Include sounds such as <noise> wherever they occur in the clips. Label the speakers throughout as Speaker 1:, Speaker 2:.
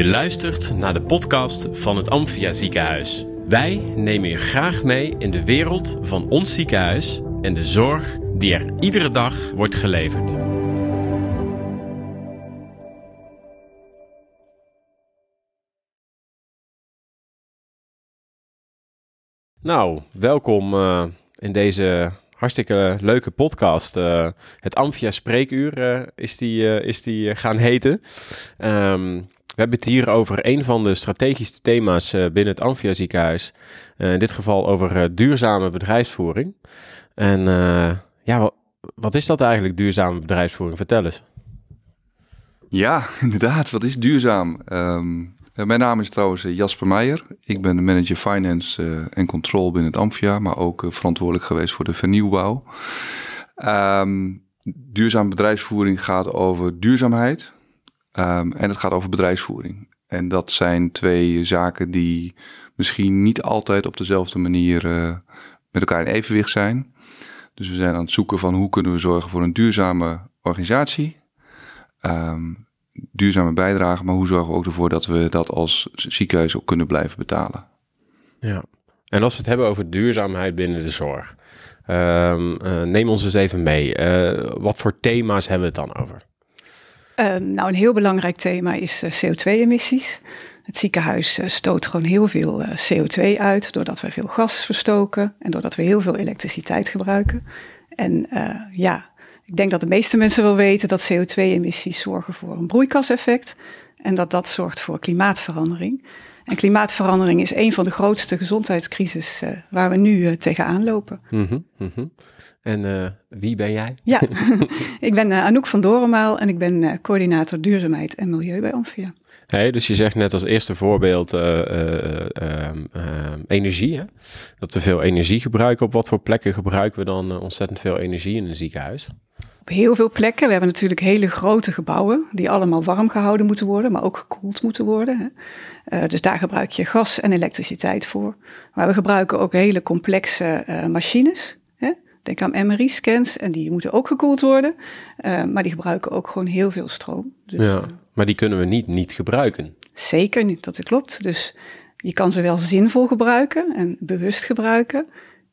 Speaker 1: Je luistert naar de podcast van het Amphia Ziekenhuis. Wij nemen je graag mee in de wereld van ons ziekenhuis en de zorg die er iedere dag wordt geleverd. Nou, welkom uh, in deze hartstikke leuke podcast. Uh, het Amphia Spreekuur uh, is die, is die gaan heten. Um, we hebben het hier over een van de strategische thema's binnen het Amphia ziekenhuis. in dit geval over duurzame bedrijfsvoering. En ja, wat is dat eigenlijk, duurzame bedrijfsvoering? Vertel eens.
Speaker 2: Ja, <laughs> inderdaad. Wat is duurzaam? Um, mijn naam is trouwens Jasper Meijer. Ik ben de manager finance en control binnen het Amphia, maar ook verantwoordelijk geweest voor de vernieuwbouw. Um, duurzame bedrijfsvoering gaat over duurzaamheid um, en het gaat over bedrijfsvoering. En dat zijn twee zaken die misschien niet altijd op dezelfde manier uh, met elkaar in evenwicht zijn. Dus we zijn aan het zoeken van hoe kunnen we zorgen voor een duurzame organisatie. Um, duurzame bijdrage, maar hoe zorgen we ook ervoor dat we dat als ziekenhuis ook kunnen blijven betalen?
Speaker 1: Ja, en als we het hebben over duurzaamheid binnen de zorg, um, uh, neem ons eens even mee. Uh, wat voor thema's hebben we het dan over?
Speaker 3: Uh, nou, een heel belangrijk thema is eh, CO2-emissies. Het ziekenhuis eh, stoot gewoon heel veel CO2 uit, doordat we veel gas verstoken en doordat we heel veel elektriciteit gebruiken. En ja, ik denk dat de meeste mensen wel weten dat CO2-emissies zorgen voor een broeikaseffect en dat dat zorgt voor klimaatverandering. En klimaatverandering is een van de grootste gezondheidscrisis uh, waar we nu uh, tegenaan lopen.
Speaker 1: Mm -hmm, mm -hmm. En uh, wie ben jij?
Speaker 3: Ja, <laughs> <laughs> ik ben Anouk van Dorenmaal en ik ben coördinator duurzaamheid en milieu bij Amphia.
Speaker 1: Hey, dus je zegt net als eerste voorbeeld energie. Hè? Dat we veel energie gebruiken. Op wat voor plekken gebruiken we dan ontzettend veel energie in een ziekenhuis?
Speaker 3: Heel veel plekken. We hebben natuurlijk hele grote gebouwen die allemaal warm gehouden moeten worden, maar ook gekoeld moeten worden. Hè. Uh, dus daar gebruik je gas en elektriciteit voor. Maar we gebruiken ook hele complexe uh, machines. Hè. Denk aan MRI-scans en die moeten ook gekoeld worden. Uh, maar die gebruiken ook gewoon heel veel stroom.
Speaker 1: Dus, ja, maar die kunnen we niet niet gebruiken.
Speaker 3: Zeker niet, dat klopt. Dus je kan ze wel zinvol gebruiken en bewust gebruiken.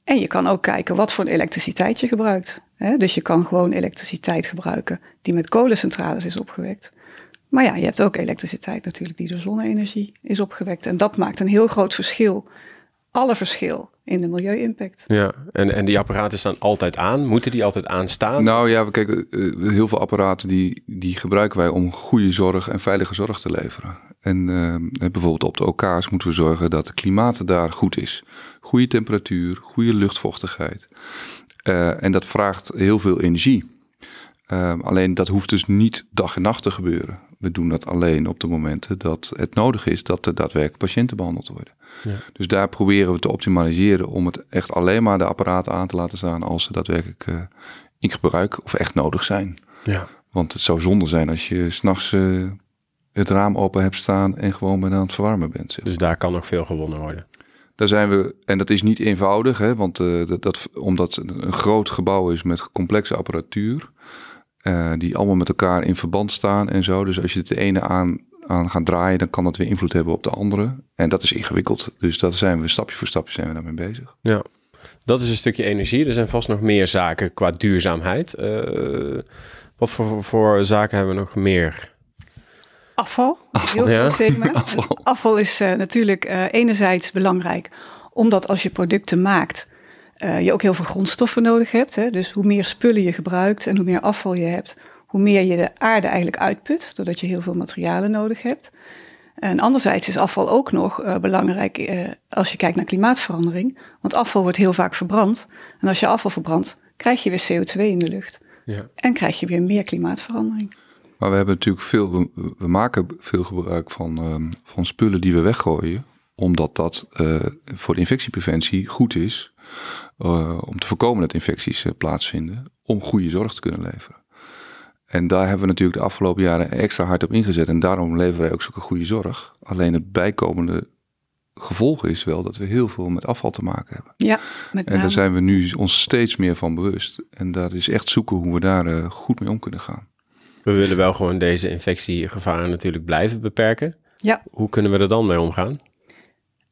Speaker 3: En je kan ook kijken wat voor elektriciteit je gebruikt. Dus je kan gewoon elektriciteit gebruiken die met kolencentrales is opgewekt. Maar ja, je hebt ook elektriciteit natuurlijk die door zonne-energie is opgewekt. En dat maakt een heel groot verschil. Alle verschil in de milieu-impact.
Speaker 1: Ja, en, en die apparaten staan altijd aan. Moeten die altijd aanstaan?
Speaker 2: Nou ja, we kijken, uh, heel veel apparaten die, die gebruiken wij om goede zorg en veilige zorg te leveren. En uh, bijvoorbeeld op de OK's moeten we zorgen dat het klimaat daar goed is. Goede temperatuur, goede luchtvochtigheid. Uh, en dat vraagt heel veel energie. Uh, alleen dat hoeft dus niet dag en nacht te gebeuren. We doen dat alleen op de momenten dat het nodig is dat er daadwerkelijk patiënten behandeld worden. Ja. Dus daar proberen we te optimaliseren om het echt alleen maar de apparaten aan te laten staan als ze daadwerkelijk uh, in gebruik of echt nodig zijn. Ja. Want het zou zonde zijn als je s'nachts uh, het raam open hebt staan en gewoon bijna aan het verwarmen bent. Zeg.
Speaker 1: Dus daar kan nog veel gewonnen worden.
Speaker 2: Daar zijn we, en dat is niet eenvoudig, hè, want uh, dat, dat, omdat het een groot gebouw is met complexe apparatuur, uh, die allemaal met elkaar in verband staan en zo. Dus als je het de ene aan, aan gaat draaien, dan kan dat weer invloed hebben op de andere. En dat is ingewikkeld. Dus daar zijn we stapje voor stapje zijn we daarmee bezig.
Speaker 1: Ja, dat is een stukje energie. Er zijn vast nog meer zaken qua duurzaamheid. Uh, wat voor, voor zaken hebben we nog meer?
Speaker 3: Afval, afval heel ja. thema. <laughs> Afval. afval is uh, natuurlijk uh, enerzijds belangrijk, omdat als je producten maakt, uh, je ook heel veel grondstoffen nodig hebt. Hè? Dus hoe meer spullen je gebruikt en hoe meer afval je hebt, hoe meer je de aarde eigenlijk uitput, doordat je heel veel materialen nodig hebt. En anderzijds is afval ook nog belangrijk als je kijkt naar klimaatverandering, want afval wordt heel vaak verbrand. En als je afval verbrandt, krijg je weer CO2 in de lucht. Ja. En krijg je weer meer klimaatverandering.
Speaker 2: Maar we hebben natuurlijk veel, we, maken veel gebruik van, um, van spullen die we weggooien, omdat dat uh, voor de infectiepreventie goed is, uh, om te voorkomen dat infecties uh, plaatsvinden, om goede zorg te kunnen leveren. En daar hebben we natuurlijk de afgelopen jaren extra hard op ingezet en daarom leveren wij ook zulke goede zorg. Alleen het bijkomende gevolg is wel dat we heel veel met afval te maken hebben.
Speaker 3: Ja,
Speaker 2: met en daar zijn we nu ons steeds meer van bewust. En dat is echt zoeken hoe we daar goed mee om kunnen gaan.
Speaker 1: We willen wel gewoon deze infectiegevaren natuurlijk blijven beperken.
Speaker 3: Ja.
Speaker 1: Hoe kunnen we er dan mee omgaan?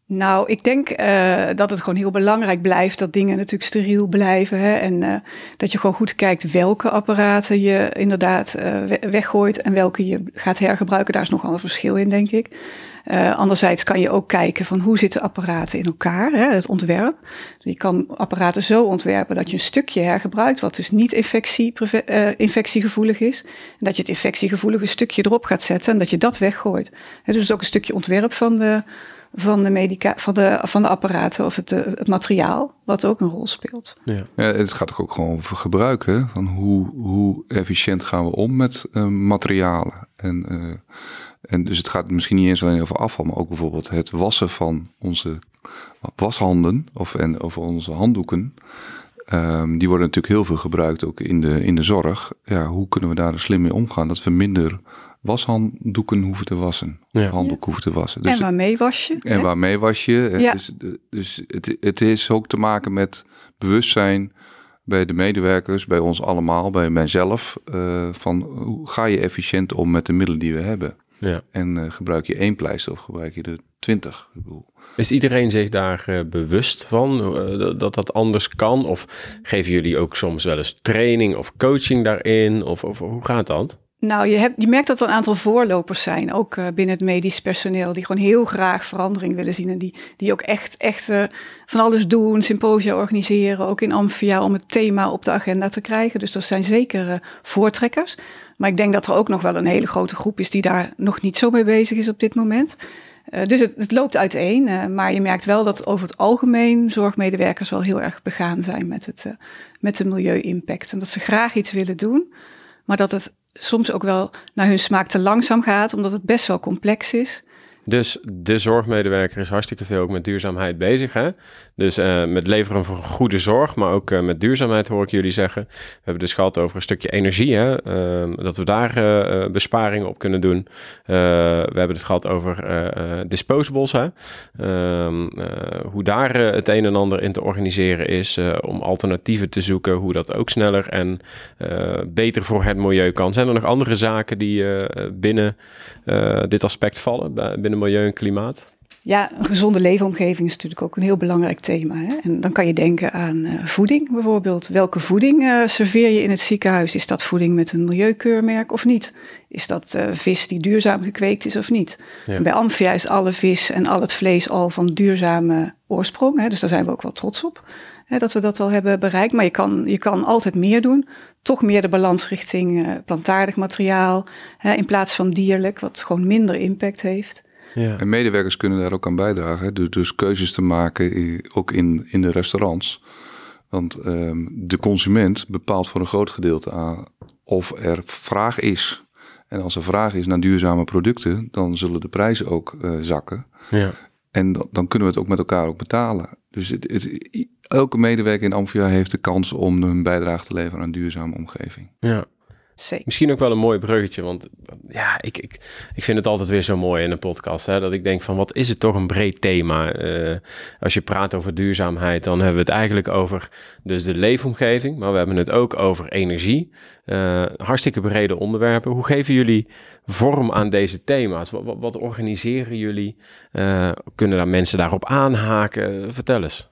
Speaker 3: Nou, ik denk uh, dat het gewoon heel belangrijk blijft dat dingen natuurlijk steriel blijven. Hè? En uh, dat je gewoon goed kijkt welke apparaten je inderdaad uh, weggooit en welke je gaat hergebruiken. Daar is nogal een verschil in, denk ik. Anderzijds kan je ook kijken van hoe zitten apparaten in elkaar, hè? het ontwerp. Je kan apparaten zo ontwerpen dat je een stukje hergebruikt, wat dus niet infectie, infectiegevoelig is. En dat je het infectiegevoelige stukje erop gaat zetten en dat je dat weggooit. Hè? Dus ook een stukje ontwerp van de van de, medica van de, van de apparaten of het, eh, het materiaal, wat ook een rol speelt.
Speaker 2: Ja. ja het gaat ook gewoon over gebruiken. Van hoe, hoe efficiënt gaan we om met uh, materialen? En, uh, en dus het gaat misschien niet eens alleen over afval, maar ook bijvoorbeeld het wassen van onze washanden of en over onze handdoeken. Um, die worden natuurlijk heel veel gebruikt ook in de, in de zorg. Ja, hoe kunnen we daar er slim mee omgaan? Dat we minder washanddoeken hoeven te wassen. Of ja. handdoeken hoeven te wassen.
Speaker 3: Dus en waarmee was je?
Speaker 2: En waarmee was je. Ja. Dus, dus het, het is ook te maken met bewustzijn bij de medewerkers, bij ons allemaal, bij mijzelf. Uh, van hoe ga je efficiënt om met de middelen die we hebben? Ja. En uh, gebruik je één pleister of gebruik je er twintig?
Speaker 1: Is iedereen zich daar uh, bewust van dat dat anders kan? Of geven jullie ook soms wel eens training of coaching daarin? Of, of hoe gaat dat?
Speaker 3: Nou, je, hebt, je merkt dat er een aantal voorlopers zijn, ook uh, binnen het medisch personeel, die gewoon heel graag verandering willen zien. En die, die ook echt, echt uh, van alles doen, symposia organiseren, ook in Amphia, om het thema op de agenda te krijgen. Dus er zijn zeker uh, voortrekkers. Maar ik denk dat er ook nog wel een hele grote groep is die daar nog niet zo mee bezig is op dit moment. dus het, het, loopt uiteen, maar je merkt wel dat over het algemeen zorgmedewerkers wel heel erg begaan zijn met, het, met de milieu-impact. En dat ze graag iets willen doen, maar dat het soms ook wel naar hun smaak te langzaam gaat, omdat het best wel complex is.
Speaker 1: Dus de zorgmedewerker is hartstikke veel ook met duurzaamheid bezig. Hè? Dus uh, met leveren van goede zorg, maar ook uh, met duurzaamheid hoor ik jullie zeggen. We hebben dus gehad over een stukje energie, hè? Uh, dat we daar uh, besparingen op kunnen doen. we hebben het gehad over disposables, hè? Ehm, hoe daar het een en ander in te organiseren is om alternatieven te zoeken, hoe dat ook sneller en beter voor het milieu kan. Zijn er nog andere zaken die binnen dit aspect vallen, binnen milieu en klimaat?
Speaker 3: Ja, een gezonde leefomgeving is natuurlijk ook een heel belangrijk thema. Hè? En dan kan je denken aan uh, voeding bijvoorbeeld. Welke voeding uh, serveer je in het ziekenhuis? Is dat voeding met een milieukeurmerk of niet? Is dat uh, vis die duurzaam gekweekt is of niet? Ja. Bij Amphia is alle vis en al het vlees al van duurzame oorsprong. Hè? Dus daar zijn we ook wel trots op. Hè, dat we dat al hebben bereikt. Maar je kan, je kan altijd meer doen. Toch meer de balans richting plantaardig materiaal. Hè, in plaats van dierlijk, wat gewoon minder impact heeft.
Speaker 2: Ja. En medewerkers kunnen daar ook aan bijdragen. Dus, dus keuzes te maken, ook in, in de restaurants. Want um, de consument bepaalt voor een groot gedeelte aan of er vraag is. En als er vraag is naar duurzame producten, dan zullen de prijzen ook uh, zakken. Ja. En dan, dan, kunnen we het ook met elkaar ook betalen. Dus het, het, elke medewerker in Amphia heeft de kans om een bijdrage te leveren aan een duurzame omgeving.
Speaker 1: Ja. Misschien ook wel een mooi bruggetje, want ja, ik, ik, ik vind het altijd weer zo mooi in een podcast. Hè, dat ik denk van wat is het toch een breed thema. Uh, als je praat over duurzaamheid, dan hebben we het eigenlijk over dus de leefomgeving. Maar we hebben het ook over energie. Uh, hartstikke brede onderwerpen. Hoe geven jullie vorm aan deze thema's? Wat, organiseren jullie? Uh, kunnen daar mensen daarop aanhaken? Vertel eens.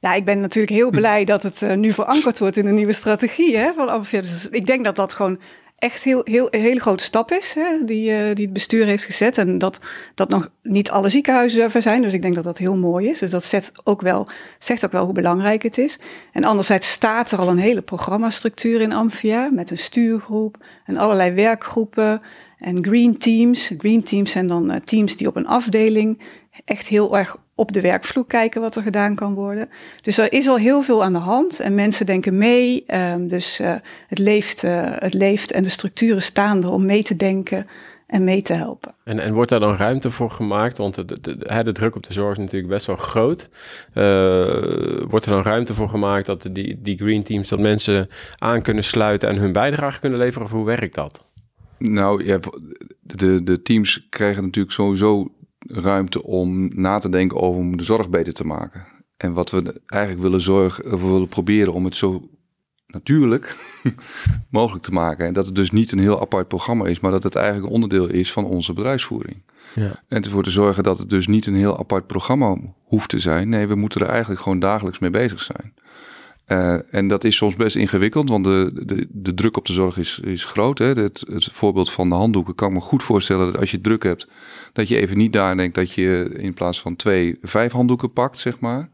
Speaker 3: Ja, ik ben natuurlijk heel blij dat het uh, nu verankerd wordt in een nieuwe strategie hè, van Amphia. Dus ik denk dat dat gewoon echt heel, heel, een hele grote stap is hè, die, uh, die het bestuur heeft gezet. En dat, dat nog niet alle ziekenhuizen er zijn. Dus ik denk dat dat heel mooi is. Dus dat zet ook wel, zegt ook wel hoe belangrijk het is. En anderzijds staat er al een hele programmastructuur in Amphia met een stuurgroep en allerlei werkgroepen en green teams. Green teams zijn dan uh, teams die op een afdeling echt heel erg op de werkvloer kijken wat er gedaan kan worden. Dus er is al heel veel aan de hand en mensen denken mee. Um, dus uh, het, leeft, uh, het leeft en de structuren staan er om mee te denken en mee te helpen.
Speaker 1: En, en wordt daar dan ruimte voor gemaakt? Want de, de, de, de druk op de zorg is natuurlijk best wel groot. Uh, wordt er dan ruimte voor gemaakt dat die, die green teams, dat mensen aan kunnen sluiten en hun bijdrage kunnen leveren? Of hoe werkt dat?
Speaker 2: Nou ja, de, de teams krijgen natuurlijk sowieso ruimte om na te denken over om de zorg beter te maken. En wat we eigenlijk willen zorgen, we willen proberen om het zo natuurlijk <laughs> mogelijk te maken. En dat het dus niet een heel apart programma is, maar dat het eigenlijk onderdeel is van onze bedrijfsvoering. Ja. En ervoor te zorgen dat het dus niet een heel apart programma hoeft te zijn. Nee, we moeten er eigenlijk gewoon dagelijks mee bezig zijn. Uh, en dat is soms best ingewikkeld, want de, de, de druk op de zorg is, is groot. Hè? Het, het voorbeeld van de handdoeken kan me goed voorstellen dat als je druk hebt, dat je even niet daar denkt dat je in plaats van twee, vijf handdoeken pakt, zeg maar.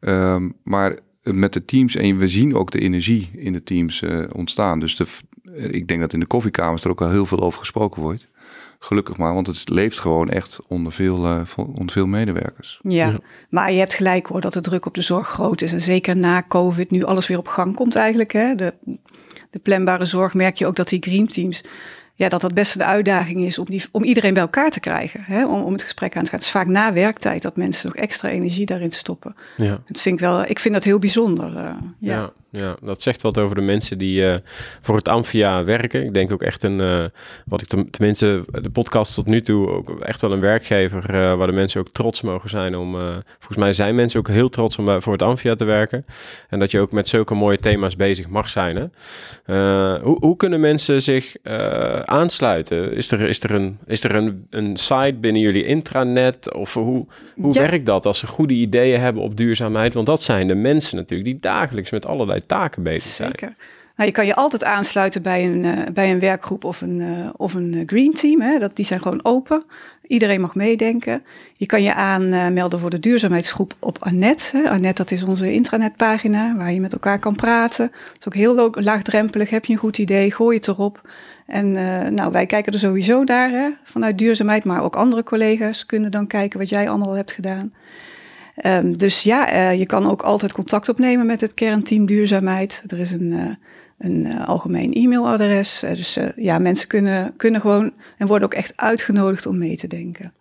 Speaker 2: Um, maar met de teams, en we zien ook de energie in de teams uh, ontstaan. Dus de, ik denk dat in de koffiekamers er ook al heel veel over gesproken wordt. Gelukkig maar, want het leeft gewoon echt onder veel, uh, onder veel medewerkers.
Speaker 3: Ja, maar je hebt gelijk hoor dat de druk op de zorg groot is. En zeker na COVID, nu alles weer op gang komt eigenlijk. Hè? De, de planbare zorg merk je ook dat die green teams ja, dat dat best de uitdaging is om, die, om iedereen bij elkaar te krijgen. Hè? Om, om het gesprek aan te gaan. Het is vaak na werktijd dat mensen nog extra energie daarin stoppen. Ja. Dat vind ik, wel, ik vind dat heel bijzonder. Uh, ja.
Speaker 1: ja. Ja, dat zegt wat over de mensen die uh, voor het Amphia werken. Ik denk ook echt een, uh, wat ik tenminste de podcast tot nu toe ook echt wel een werkgever uh, waar de mensen ook trots mogen zijn om. volgens mij zijn mensen ook heel trots om voor het Amphia te werken. En dat je ook met zulke mooie thema's bezig mag zijn. Hè? hoe, hoe kunnen mensen zich aansluiten? Is er, is er, een, is er een, een site binnen jullie intranet? Of hoe, hoe werkt dat als ze goede ideeën hebben op duurzaamheid? Want dat zijn de mensen natuurlijk die dagelijks met allerlei taken bezig zijn. Zeker.
Speaker 3: Nou, je kan je altijd aansluiten bij een, uh, bij een werkgroep of een, uh, of een eh, green team. Hè. Dat, die zijn gewoon open. Iedereen mag meedenken. Je kan je aanmelden voor de duurzaamheidsgroep op Anet. Hè. Anet, dat is onze intranetpagina waar je met elkaar kan praten. Dat is ook heel laagdrempelig. Heb je een goed idee, gooi het erop. En nou, wij kijken er sowieso naar hè, vanuit duurzaamheid, maar ook andere collega's kunnen dan kijken wat jij allemaal hebt gedaan. Um, dus ja, uh, je kan ook altijd contact opnemen met het kernteam duurzaamheid. Er is een, uh, een uh, algemeen e-mailadres. dus ja, mensen kunnen, kunnen gewoon en worden ook echt uitgenodigd om mee te denken.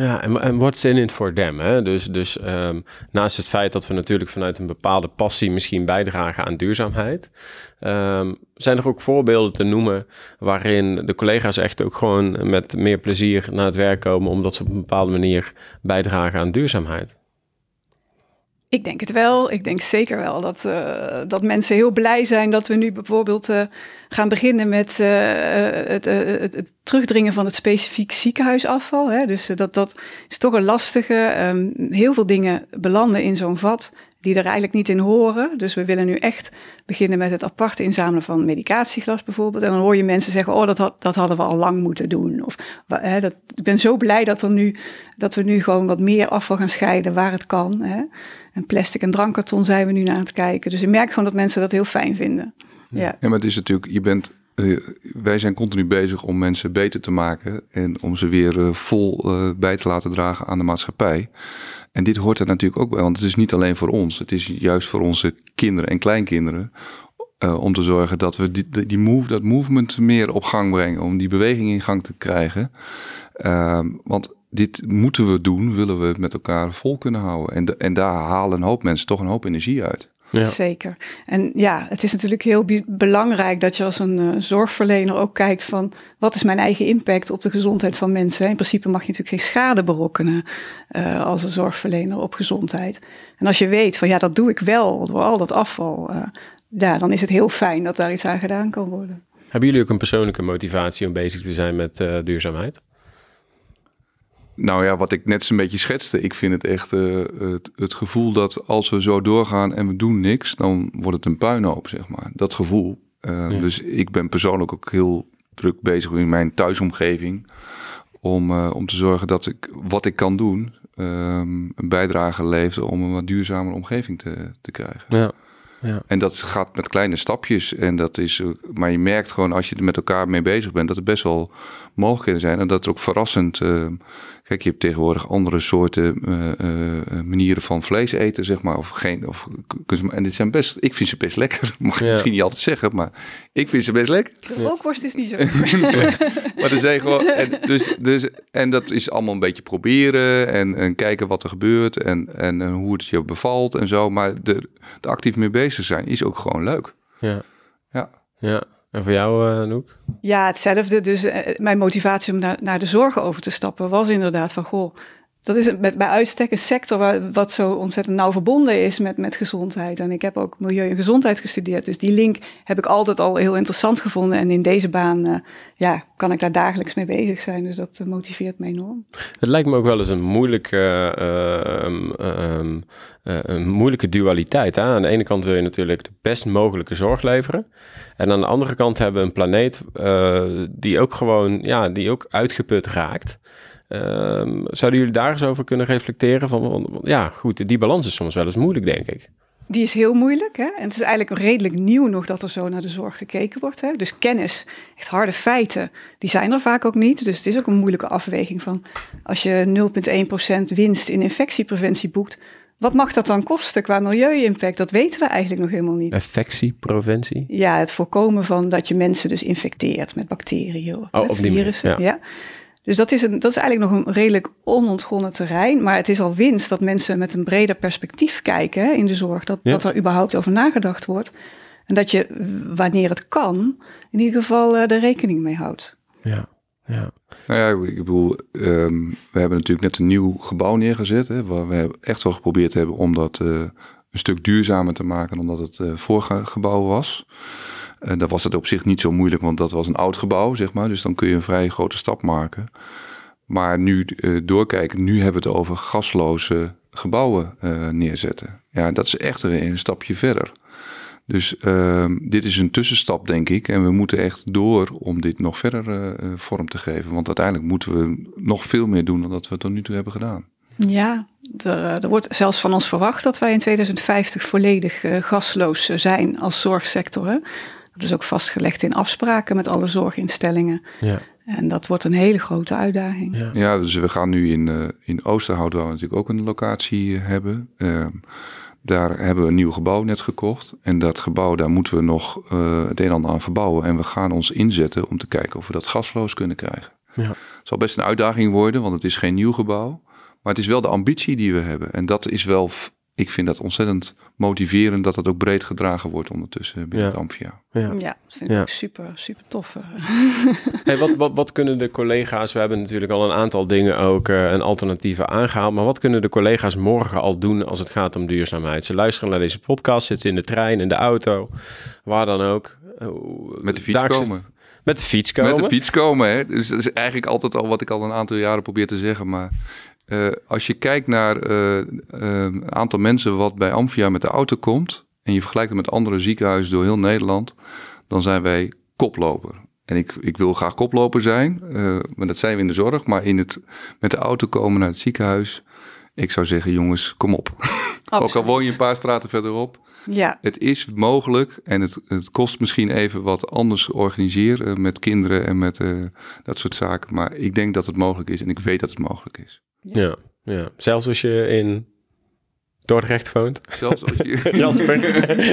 Speaker 1: Ja, en, what's in it for them? Hè? Dus, dus um, naast het feit dat we natuurlijk vanuit een bepaalde passie misschien bijdragen aan duurzaamheid, um, zijn er ook voorbeelden te noemen waarin de collega's echt ook gewoon met meer plezier naar het werk komen, omdat ze op een bepaalde manier bijdragen aan duurzaamheid?
Speaker 3: Ik denk het wel. Ik denk zeker wel dat, uh, dat mensen heel blij zijn dat we nu bijvoorbeeld uh, gaan beginnen met uh, het, het, terugdringen van het specifiek ziekenhuisafval. Hè. Dus dat, dat is toch een lastige. Um, heel veel dingen belanden in zo'n vat die er eigenlijk niet in horen. Dus we willen nu echt beginnen met het aparte inzamelen van medicatieglas bijvoorbeeld. En dan hoor je mensen zeggen, oh, dat, had, dat hadden we al lang moeten doen. Of hè, dat, ik ben zo blij dat, er nu, dat we nu gewoon wat meer afval gaan scheiden waar het kan. Hè. En plastic en drankkarton zijn we nu naar het kijken. Dus ik merk gewoon dat mensen dat heel fijn vinden. Ja,
Speaker 2: ja. maar het is natuurlijk, je bent uh, wij zijn continu bezig om mensen beter te maken en om ze weer uh, vol uh, bij te laten dragen aan de maatschappij. En dit hoort er natuurlijk ook bij, want het is niet alleen voor ons. Het is juist voor onze kinderen en kleinkinderen. Uh, om te zorgen dat we die, die move, dat movement meer op gang brengen. Om die beweging in gang te krijgen. Uh, want dit moeten we doen, willen we het met elkaar vol kunnen houden. En, en daar halen een hoop mensen toch een hoop energie uit.
Speaker 3: Ja. Zeker. En ja, het is natuurlijk heel belangrijk dat je als een uh, zorgverlener ook kijkt van wat is mijn eigen impact op de gezondheid van mensen. In principe mag je natuurlijk geen schade berokkenen uh, als een zorgverlener op gezondheid. En als je weet van ja, dat doe ik wel door al dat afval, uh, ja, dan is het heel fijn dat daar iets aan gedaan kan worden.
Speaker 1: Hebben jullie ook een persoonlijke motivatie om bezig te zijn met duurzaamheid?
Speaker 2: Nou ja, wat ik net zo'n beetje schetste. Ik vind het echt uh, het, het, gevoel dat als we zo doorgaan en we doen niks, dan wordt het een puinhoop, zeg maar. Dat gevoel. Uh, Dus ik ben persoonlijk ook heel druk bezig in mijn thuisomgeving. Om, uh, om te zorgen dat ik wat ik kan doen, um, een bijdrage levert om een wat duurzamere omgeving te, te krijgen. Ja. Ja. En dat gaat met kleine stapjes. En dat is, maar je merkt gewoon als je er met elkaar mee bezig bent, dat er best wel mogelijkheden zijn. En dat er ook verrassend uh, Kijk, je hebt tegenwoordig andere soorten uh, uh, manieren van vlees eten, zeg maar. Of geen. Of, en dit zijn best, ik vind ze best lekker. <laughs> Mag je misschien niet altijd zeggen, maar ik vind ze best lekker.
Speaker 3: De rookworst is niet zo. <laughs>
Speaker 2: maar er zijn gewoon. En, dus, dus, en dat is allemaal een beetje proberen en, en kijken wat er gebeurt en, en, en hoe het je bevalt en zo. Maar de, de actief mee bezig zijn is ook gewoon leuk.
Speaker 1: Ja. Ja. Ja. En voor jou, uh, Noek?
Speaker 3: Ja, hetzelfde. Dus uh, mijn motivatie om naar, naar de zorg over te stappen was inderdaad van... goh, dat is met, bij uitstek een sector waar, wat zo ontzettend nauw verbonden is met, met gezondheid. En ik heb ook milieu en gezondheid gestudeerd. Dus die link heb ik altijd al heel interessant gevonden. En in deze baan uh, ja, kan ik daar dagelijks mee bezig zijn. Dus dat uh, motiveert me enorm.
Speaker 1: Het lijkt me ook wel eens een moeilijke, uh, um, een moeilijke dualiteit. Hè? Aan de ene kant wil je natuurlijk de best mogelijke zorg leveren. En aan de andere kant hebben we een planeet die ook gewoon ja, die ook uitgeput raakt. Um, zouden jullie daar eens over kunnen reflecteren? Van, ja, goed, die balans is soms wel eens moeilijk, denk ik.
Speaker 3: Die is heel moeilijk. Hè? En het is eigenlijk redelijk nieuw nog dat er zo naar de zorg gekeken wordt. Hè? Dus kennis, echt harde feiten, die zijn er vaak ook niet. Dus het is ook een moeilijke afweging van als je 0,1% winst in infectiepreventie boekt, wat mag dat dan kosten qua milieu-impact? Dat weten we eigenlijk nog helemaal niet.
Speaker 1: Infectiepreventie?
Speaker 3: Ja, het voorkomen van dat je mensen dus infecteert met bacteriën of oh, virussen. ja. Dus dat is, een, dat is eigenlijk nog een redelijk onontgonnen terrein. Maar het is al winst dat mensen met een breder perspectief kijken hè, in de zorg. Dat, dat er überhaupt over nagedacht wordt. En dat je, wanneer het kan, in ieder geval uh, er rekening mee houdt.
Speaker 1: Ja, ja.
Speaker 2: Nou ja, ik bedoel, um, we hebben natuurlijk net een nieuw gebouw neergezet. Hè, waar we echt wel geprobeerd hebben om dat uh, een stuk duurzamer te maken dan dat het uh, vorige gebouw was. Uh, dan was het op zich niet zo moeilijk, want dat was een oud gebouw, zeg maar. Dus dan kun je een vrij grote stap maken. Maar nu uh, doorkijken, nu hebben we het over gasloze gebouwen uh, neerzetten. Ja, dat is echt een, een stapje verder. Dus ehm, dit is een tussenstap, denk ik. En we moeten echt door om dit nog verder vorm te geven. Want uiteindelijk moeten we nog veel meer doen dan dat we tot nu toe hebben gedaan.
Speaker 3: Ja, er, er, wordt zelfs van ons verwacht dat wij in 2050 volledig gasloos zijn als zorgsector. Dat is ook vastgelegd in afspraken met alle zorginstellingen. Ja. En dat wordt een hele grote uitdaging.
Speaker 2: Ja, ja dus we gaan nu in, uh, in Oosterhout wel natuurlijk ook een locatie eh, hebben. Uh, daar hebben we een nieuw gebouw net gekocht. En dat gebouw, daar moeten we nog uh, het een en ander aan verbouwen. En we gaan ons inzetten om te kijken of we dat gasloos kunnen krijgen. Ja. Het zal best een uitdaging worden, want het is geen nieuw gebouw. Maar het is wel de ambitie die we hebben. En dat is wel ik vind dat ontzettend motiverend dat dat ook breed gedragen wordt ondertussen binnen het Amphia.
Speaker 3: Ja, ja dat vind ik super, super tof. Eh. <laughs>
Speaker 1: hey, wat, wat, wat kunnen de collega's, we hebben natuurlijk al een aantal dingen ook uh, een alternatieven aangehaald, maar wat kunnen de collega's morgen al doen als het gaat om duurzaamheid? Ze luisteren naar deze podcast, zitten in de trein, in de auto, waar dan ook.
Speaker 2: Met de fiets komen.
Speaker 1: Met de fiets komen.
Speaker 2: Met de fiets komen, hè. Dus dat is eigenlijk altijd al wat ik al een aantal jaren probeer te zeggen, maar uh, als je kijkt naar uh, een aantal mensen wat bij Amphia met de auto komt en je vergelijkt het met andere ziekenhuizen door heel Nederland, dan zijn wij koploper. En ik, ik wil graag koploper zijn, uh, maar dat zijn we in de zorg. Maar in het, met de auto komen naar het ziekenhuis, ik zou zeggen, jongens, kom op. <laughs> Ook al woon je een paar straten verderop. Ja. Het is mogelijk en het, het kost misschien even wat anders organiseren met kinderen en met dat soort zaken. Maar ik denk dat het mogelijk is en ik weet dat het mogelijk is.
Speaker 1: Ja. ja, zelfs als je in Dordrecht woont.
Speaker 2: Zelfs als je <laughs>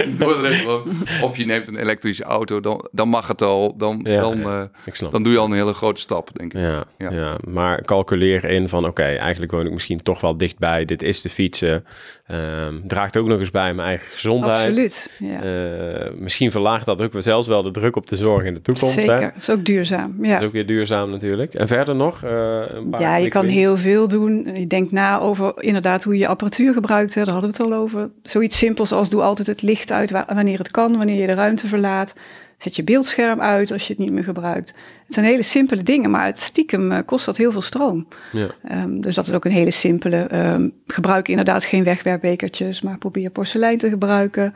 Speaker 2: in <laughs> Dordrecht woont. Of je neemt een elektrische auto, dan, dan mag het al. Dan, dan, uh, dan doe je al een hele grote stap, denk ik.
Speaker 1: Ja, ja. ja maar calculeer in van oké, eigenlijk woon ik misschien toch wel dichtbij. Dit is de fietsen. Um, draagt ook nog eens bij mijn eigen gezondheid.
Speaker 3: Absoluut. Ja.
Speaker 1: Uh, misschien verlaagt dat ook zelfs wel de druk op de zorg in de toekomst.
Speaker 3: Zeker, dat is ook duurzaam. Ja.
Speaker 1: Dat is ook weer duurzaam natuurlijk. En verder nog? Uh,
Speaker 3: een paar ja, je kan heel veel doen. Je denkt na over inderdaad hoe je apparatuur gebruikt. Hè. Daar hadden we het al over. Zoiets simpels als doe altijd het licht uit wanneer het kan, wanneer je de ruimte verlaat. Zet je beeldscherm uit als je het niet meer gebruikt. Het zijn hele simpele dingen, maar het stiekem uh, kost dat heel veel stroom. Ja. Um, dus dat is ook een hele simpele. Um, gebruik inderdaad geen wegwerpbekertjes, maar probeer porselein te gebruiken.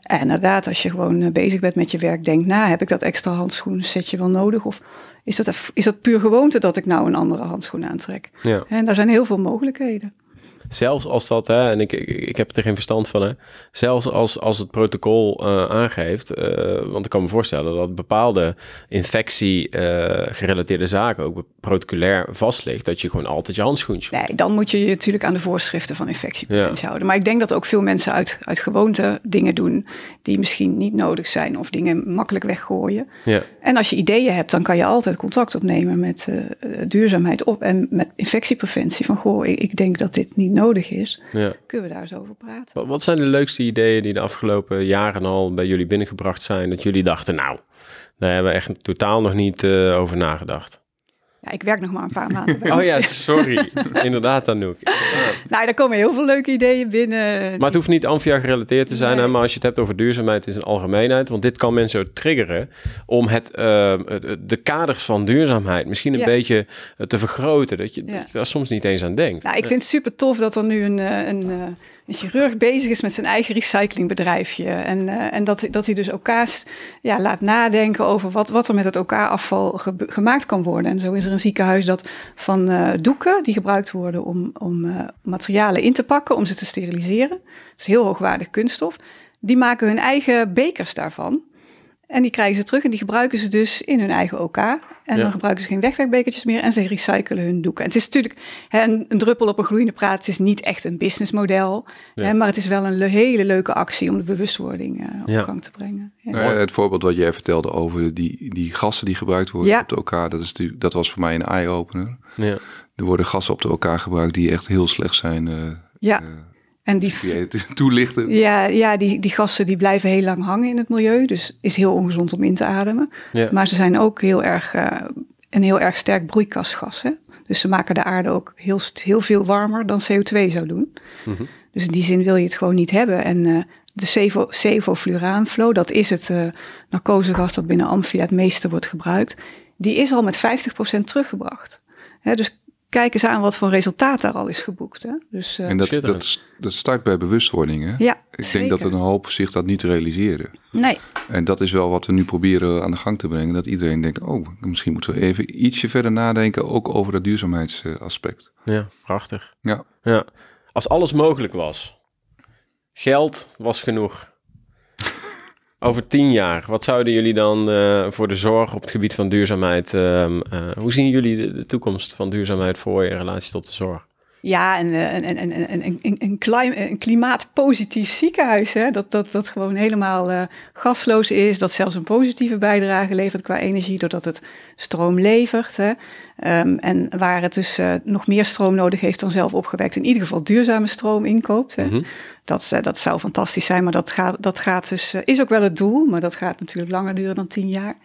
Speaker 3: En inderdaad, als je gewoon uh, bezig bent met je werk, denk na, heb ik dat extra handschoen je wel nodig? Of is dat, is dat puur gewoonte dat ik nou een andere handschoen aantrek? Ja. En daar zijn heel veel mogelijkheden.
Speaker 1: Zelfs als dat, hè, en ik, ik, ik heb er geen verstand van, hè, zelfs als, als het protocol uh, aangeeft, uh, want ik kan me voorstellen dat bepaalde infectie-gerelateerde uh, zaken ook protocolair vast ligt, dat je gewoon altijd je handschoentje
Speaker 3: Nee, dan moet je je natuurlijk aan de voorschriften van infectiepreventie ja. houden. Maar ik denk dat ook veel mensen uit, uit gewoonte dingen doen die misschien niet nodig zijn of dingen makkelijk weggooien. Ja. En als je ideeën hebt, dan kan je altijd contact opnemen met duurzaamheid op en met infectiepreventie. Van goh, ik, ik denk dat dit niet nodig is, ja. kunnen we daar eens over praten.
Speaker 1: Wat, zijn de leukste ideeën die de afgelopen jaren al bij jullie binnengebracht zijn? Dat jullie dachten, nou, daar hebben we echt totaal nog niet uh, over nagedacht.
Speaker 3: Ja, ik werk nog maar een paar maanden.
Speaker 1: oh ja, sorry. Inderdaad, Anouk. <laughs>
Speaker 3: Nou, daar komen heel veel leuke ideeën binnen.
Speaker 1: Maar het hoeft niet Amphia gerelateerd te zijn. Hè? Maar als je het hebt over duurzaamheid in zijn algemeenheid. Want dit kan mensen ook triggeren om het, uh, de kaders van duurzaamheid misschien een beetje eh, te vergroten. Dat je, dat je, daar soms niet eens aan denkt.
Speaker 3: Nou, ik vind het super tof dat er nu een, eh, een, een chirurg bezig is met zijn eigen recyclingbedrijfje. En, uh, en dat, dat hij dus elkaar ja, laat nadenken over wat, wat er met het elkaar-afval gemaakt kan worden. En zo is er een ziekenhuis dat van uh, doeken die gebruikt worden om, om uh, materialen in te pakken, om ze te steriliseren. Dat is heel hoogwaardig kunststof. Die maken hun eigen bekers daarvan. En die krijgen ze terug en die gebruiken ze dus in hun eigen OK. En dan gebruiken ze geen wegwerkbekertjes meer en ze recyclen hun doeken. En het is natuurlijk hè, een, een, druppel op een gloeiende praat. Het is niet echt een businessmodel. Hè, maar het is wel een hele leuke actie om de bewustwording uh, op gang te brengen.
Speaker 2: Nou het voorbeeld wat jij vertelde over die, die gassen die gebruikt worden op de OK. Dat, is die, dat was voor mij een eye-opener. Er worden gassen op de OK gebruikt die echt heel slecht zijn. Uh,
Speaker 3: ja. Uh,
Speaker 2: en die <laughs> toelichten.
Speaker 3: Ja, ja die, die gassen die blijven heel lang hangen in het milieu. Dus is heel ongezond om in te ademen. Ja. Maar ze zijn ook heel erg, uh, een heel erg sterk broeikasgas. Hè? Dus ze maken de aarde ook heel, heel veel warmer dan CO2 zou doen. Mm -hmm. Dus in die zin wil je het gewoon niet hebben. En uh, de cevo, cevofluraanflow, dat is het uh, narcosegas dat binnen Amphia het meeste wordt gebruikt. Die is al met 50% teruggebracht. Hè, dus kijk eens aan wat voor resultaat daar al is geboekt. Hè? Dus,
Speaker 2: uh, en dat, dat, dat start bij bewustwording. Hè?
Speaker 3: Ja,
Speaker 2: Ik
Speaker 3: zeker.
Speaker 2: denk dat een hoop zich dat niet realiseren.
Speaker 3: Nee.
Speaker 2: En dat is wel wat we nu proberen aan de gang te brengen. Dat iedereen denkt, oh, misschien moeten we even ietsje verder nadenken, ook over dat duurzaamheidsaspect.
Speaker 1: Ja, prachtig.
Speaker 2: Ja.
Speaker 1: ja. Als alles mogelijk was, geld was genoeg. Over tien jaar, wat zouden jullie dan uh, voor de zorg op het gebied van duurzaamheid, uh, uh, hoe zien jullie de, toekomst van duurzaamheid voor in relatie tot de zorg?
Speaker 3: Ja, een, een, een, een, een, een, klima een klimaatpositief ziekenhuis, hè? Dat, dat, dat gewoon helemaal gasloos is, dat zelfs een positieve bijdrage levert qua energie, doordat het stroom levert. Hè? Um, en waar het dus nog meer stroom nodig heeft dan zelf opgewekt, in ieder geval duurzame stroom inkoopt. Hè? Mm -hmm. Dat, dat zou fantastisch zijn, maar dat gaat, dat gaat dus, is ook wel het doel, maar dat gaat natuurlijk langer duren dan tien jaar.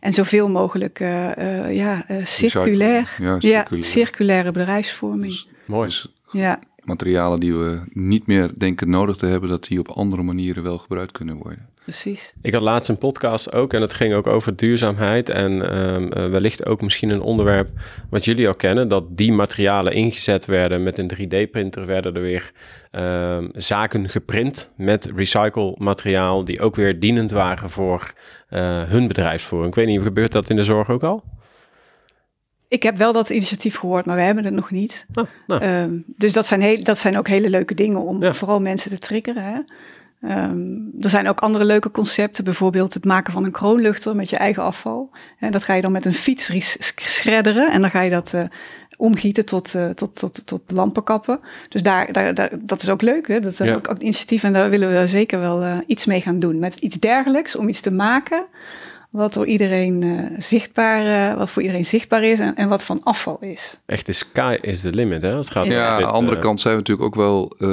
Speaker 3: En zoveel mogelijk uh, uh, ja, uh, circulair, ja, circulair. Ja, circulaire bedrijfsvorming. Dus,
Speaker 1: Mooi.
Speaker 2: Dus
Speaker 3: ja.
Speaker 2: Materialen die we niet meer denken nodig te hebben, dat die op andere manieren wel gebruikt kunnen worden.
Speaker 3: Precies.
Speaker 1: Ik had laatst een podcast ook en dat ging ook over duurzaamheid. En um, uh, wellicht ook misschien een onderwerp wat jullie al kennen. Dat die materialen ingezet werden met een 3D-printer. Werden er weer um, zaken geprint met recycle materiaal. Die ook weer dienend waren voor uh, hun bedrijfsvoering. Ik weet niet, gebeurt dat in de zorg ook al?
Speaker 3: Ik heb wel dat initiatief gehoord, maar we hebben het nog niet.
Speaker 1: Oh, nou.
Speaker 3: um, dus dat zijn, heel, dat zijn ook hele leuke dingen om ja. vooral mensen te triggeren. Hè? Um, er zijn ook andere leuke concepten, bijvoorbeeld het maken van een kroonluchter met je eigen afval. En dat ga je dan met een fiets schredderen en dan ga je dat uh, omgieten tot, uh, tot, tot, tot lampenkappen. Dus daar, daar, daar, dat is ook leuk. Hè? Dat is ja. ook, ook een initiatief en daar willen we zeker wel uh, iets mee gaan doen. Met iets dergelijks, om iets te maken wat door iedereen uh, zichtbaar, uh, wat voor iedereen zichtbaar is en, en, wat van afval is.
Speaker 1: Echt, de sky is the limit, hè? Het gaat
Speaker 2: ja, aan de andere
Speaker 1: uh,
Speaker 2: kant zijn we natuurlijk ook wel, uh,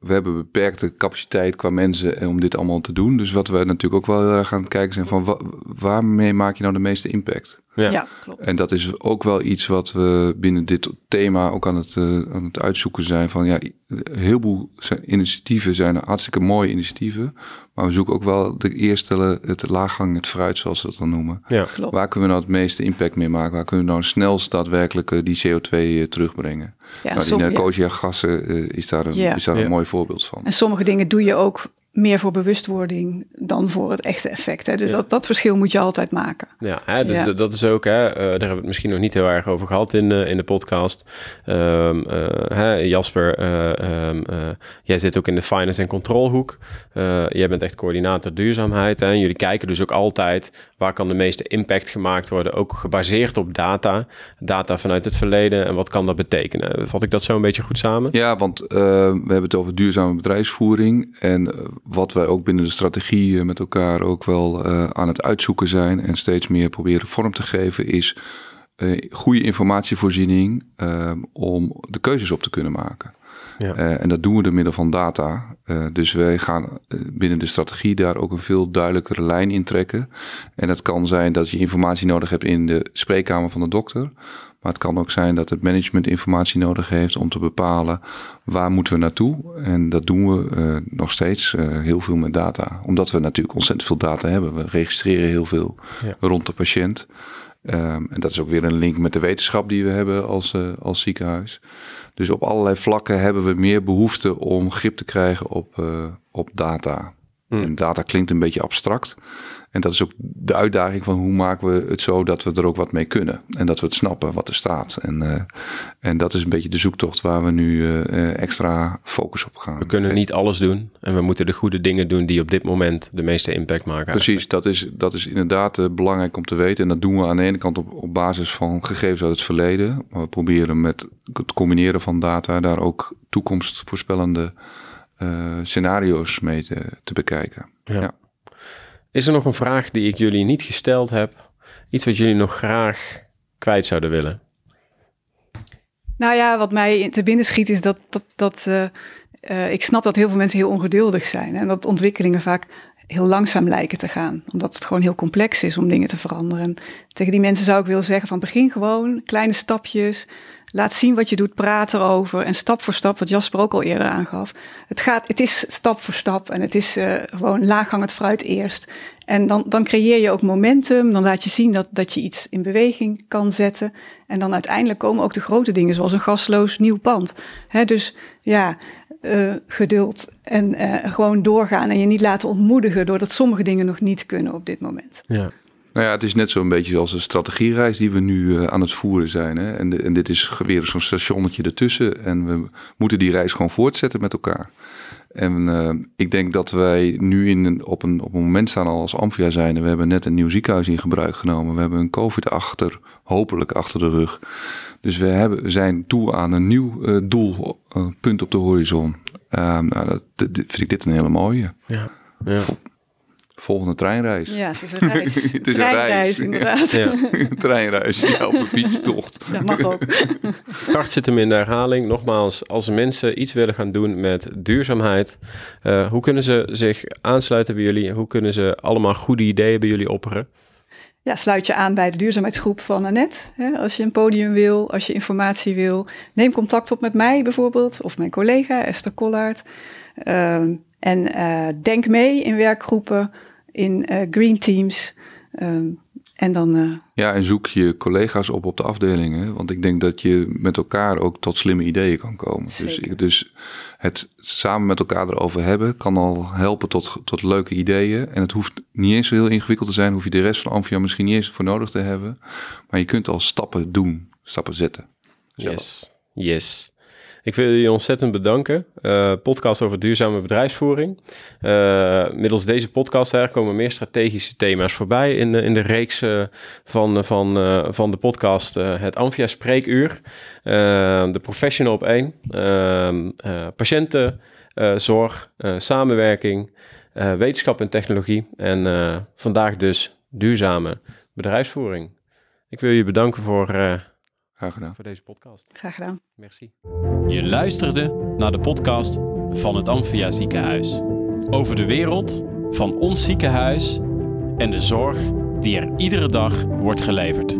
Speaker 2: we hebben beperkte capaciteit qua mensen om dit allemaal te doen. Dus wat we natuurlijk ook wel heel erg aan het kijken zijn van wa waarmee maak je nou de meeste impact?
Speaker 3: Ja. ja, klopt.
Speaker 2: En dat is ook wel iets wat we binnen dit thema ook aan het, uh, aan het uitzoeken zijn. Van ja, een heleboel initiatieven zijn hartstikke mooie initiatieven. Maar we zoeken ook wel de eerste, het laaghang, het fruit, zoals ze dat dan noemen.
Speaker 1: Ja.
Speaker 3: Klopt.
Speaker 2: Waar kunnen we nou het meeste impact mee maken? Waar kunnen we nou snelst daadwerkelijk uh, die CO2 uh, terugbrengen?
Speaker 3: Ja,
Speaker 2: nou, die
Speaker 3: som,
Speaker 2: narcosia-gassen uh, is daar, een,
Speaker 3: Ja.
Speaker 2: is daar een mooi voorbeeld van.
Speaker 3: En sommige dingen doe je ook meer voor bewustwording dan voor het echte effect. Hè? Dus
Speaker 1: Ja.
Speaker 3: dat, dat verschil moet je altijd maken.
Speaker 1: Ja, hè, dus
Speaker 3: Ja.
Speaker 1: dat- is ook, hè, eh, daar hebben we het misschien nog niet heel erg over gehad in, de in de podcast. Ehm, eh, hè, Jasper, eh, ehm, eh, jij zit ook in de finance en control hoek. Eh, jij bent echt coördinator duurzaamheid. Hè, en jullie kijken dus ook altijd waar kan de meeste impact gemaakt worden, ook gebaseerd op data. Data vanuit het verleden en wat kan dat betekenen? Vat ik dat zo een beetje goed samen?
Speaker 2: Ja, want uh, we hebben het over duurzame bedrijfsvoering. En uh, wat wij ook binnen de strategie uh, met elkaar ook wel uh, aan het uitzoeken zijn en steeds meer proberen vorm te geven, is uh, goede informatievoorziening om de keuzes op te kunnen maken.
Speaker 1: Ja.
Speaker 2: Uh, en dat doen we door middel van data. Dus wij gaan binnen de strategie daar ook een veel duidelijkere lijn in trekken. En dat kan zijn dat je informatie nodig hebt in de spreekkamer van de dokter. Maar het kan ook zijn dat het management informatie nodig heeft om te bepalen waar moeten we naartoe. En dat doen we uh, nog steeds uh, heel veel met data. Omdat we natuurlijk ontzettend veel data hebben. We registreren heel veel ja. rond de patiënt. Um, en dat is ook weer een link met de wetenschap die we hebben als, uh, als ziekenhuis. Dus op allerlei vlakken hebben we meer behoefte om grip te krijgen op, op data. Mm. En data klinkt een beetje abstract. En dat is ook de uitdaging van hoe maken we het zo dat we er ook wat mee kunnen. En dat we het snappen wat er staat. En, uh, en dat is een beetje de zoektocht waar we nu uh, extra focus op gaan.
Speaker 1: We kunnen niet alles doen. En we moeten de goede dingen doen die op dit moment de meeste impact maken.
Speaker 2: Precies, dat is, dat is inderdaad uh, belangrijk om te weten. En dat doen we aan de ene kant op, op basis van gegevens uit het verleden. Maar we proberen met het combineren van data daar ook toekomstvoorspellende scenario's mee te, te bekijken. ja.
Speaker 1: Is er nog een vraag die ik jullie niet gesteld heb? Iets wat jullie nog graag kwijt zouden willen?
Speaker 3: Nou ja, wat mij te binnen schiet is dat, dat, dat uh, uh, ik snap dat heel veel mensen heel ongeduldig zijn. En dat ontwikkelingen vaak heel langzaam lijken te gaan. Omdat het gewoon heel complex is om dingen te veranderen. tegen die mensen zou ik willen zeggen van begin gewoon, kleine stapjes. Laat zien wat je doet, praat erover. En stap voor stap, wat Jasper ook al eerder aangaf. Het, gaat, het is stap voor stap en het is uh, gewoon laaghangend fruit eerst. En dan, dan creëer je ook momentum. Dan laat je zien dat, dat je iets in beweging kan zetten. En dan uiteindelijk komen ook de grote dingen, zoals een gasloos nieuw pand. Dus ja, uh, geduld en uh, gewoon doorgaan en je niet laten ontmoedigen doordat sommige dingen nog niet kunnen op dit moment.
Speaker 2: Ja. Nou ja, het is net zo'n beetje zoals een strategiereis die we nu uh, aan het voeren zijn. Hè? En, de, en dit is weer zo'n stationnetje ertussen. En we moeten die reis gewoon voortzetten met elkaar. En uh, ik denk dat wij nu in op, een, op een moment staan al als Amphia zijn. We hebben net een nieuw ziekenhuis in gebruik genomen. We hebben een COVID achter, hopelijk achter de rug. Dus we hebben, zijn toe aan een nieuw uh, doel, uh, punt op de horizon. nou, dat, dat, vind ik dit een hele mooie. Ja, ja. Volgende treinreis.
Speaker 3: Ja, het is een <laughs> reis. het is een reis, inderdaad. Ja. <laughs> <laughs>
Speaker 2: treinreis, ja, op een fietstocht.
Speaker 3: Dat mag ook.
Speaker 1: Kracht zit hem in de herhaling. Nogmaals, als mensen iets willen gaan doen met duurzaamheid, uh, hoe kunnen ze zich aansluiten bij jullie? Hoe kunnen ze allemaal goede ideeën bij jullie opperen?
Speaker 3: Ja, sluit je aan bij de duurzaamheidsgroep van Annette. Als je een podium wil, als je informatie wil, neem contact op met mij bijvoorbeeld, of mijn collega Esther Collard. Uh, en uh, denk mee in werkgroepen in uh, green teams. Um, en dan. Uh...
Speaker 2: Ja, en zoek je collega's op op de afdelingen. Want ik denk dat je met elkaar ook tot slimme ideeën kan komen. Dus, dus het samen met elkaar erover hebben kan al helpen tot, tot leuke ideeën. En het hoeft niet eens zo heel ingewikkeld te zijn. Hoef je de rest van Amphia misschien niet eens voor nodig te hebben. Maar je kunt al stappen doen, stappen zetten.
Speaker 1: Zelf. Yes, yes. Ik wil jullie ontzettend bedanken. Uh, podcast over duurzame bedrijfsvoering. Uh, middels deze podcast komen meer strategische thema's voorbij in de, in de reeks uh, van, van, van de podcast Het Amphia Spreekuur. de Professional op één. patiëntenzorg, samenwerking, wetenschap en technologie. En vandaag dus duurzame bedrijfsvoering. Ik wil je bedanken voor
Speaker 2: Graag gedaan.
Speaker 1: Voor deze podcast.
Speaker 3: Graag gedaan.
Speaker 1: Merci. Je luisterde naar de podcast van het Amphia Ziekenhuis. Over de wereld van ons ziekenhuis en de zorg die er iedere dag wordt geleverd.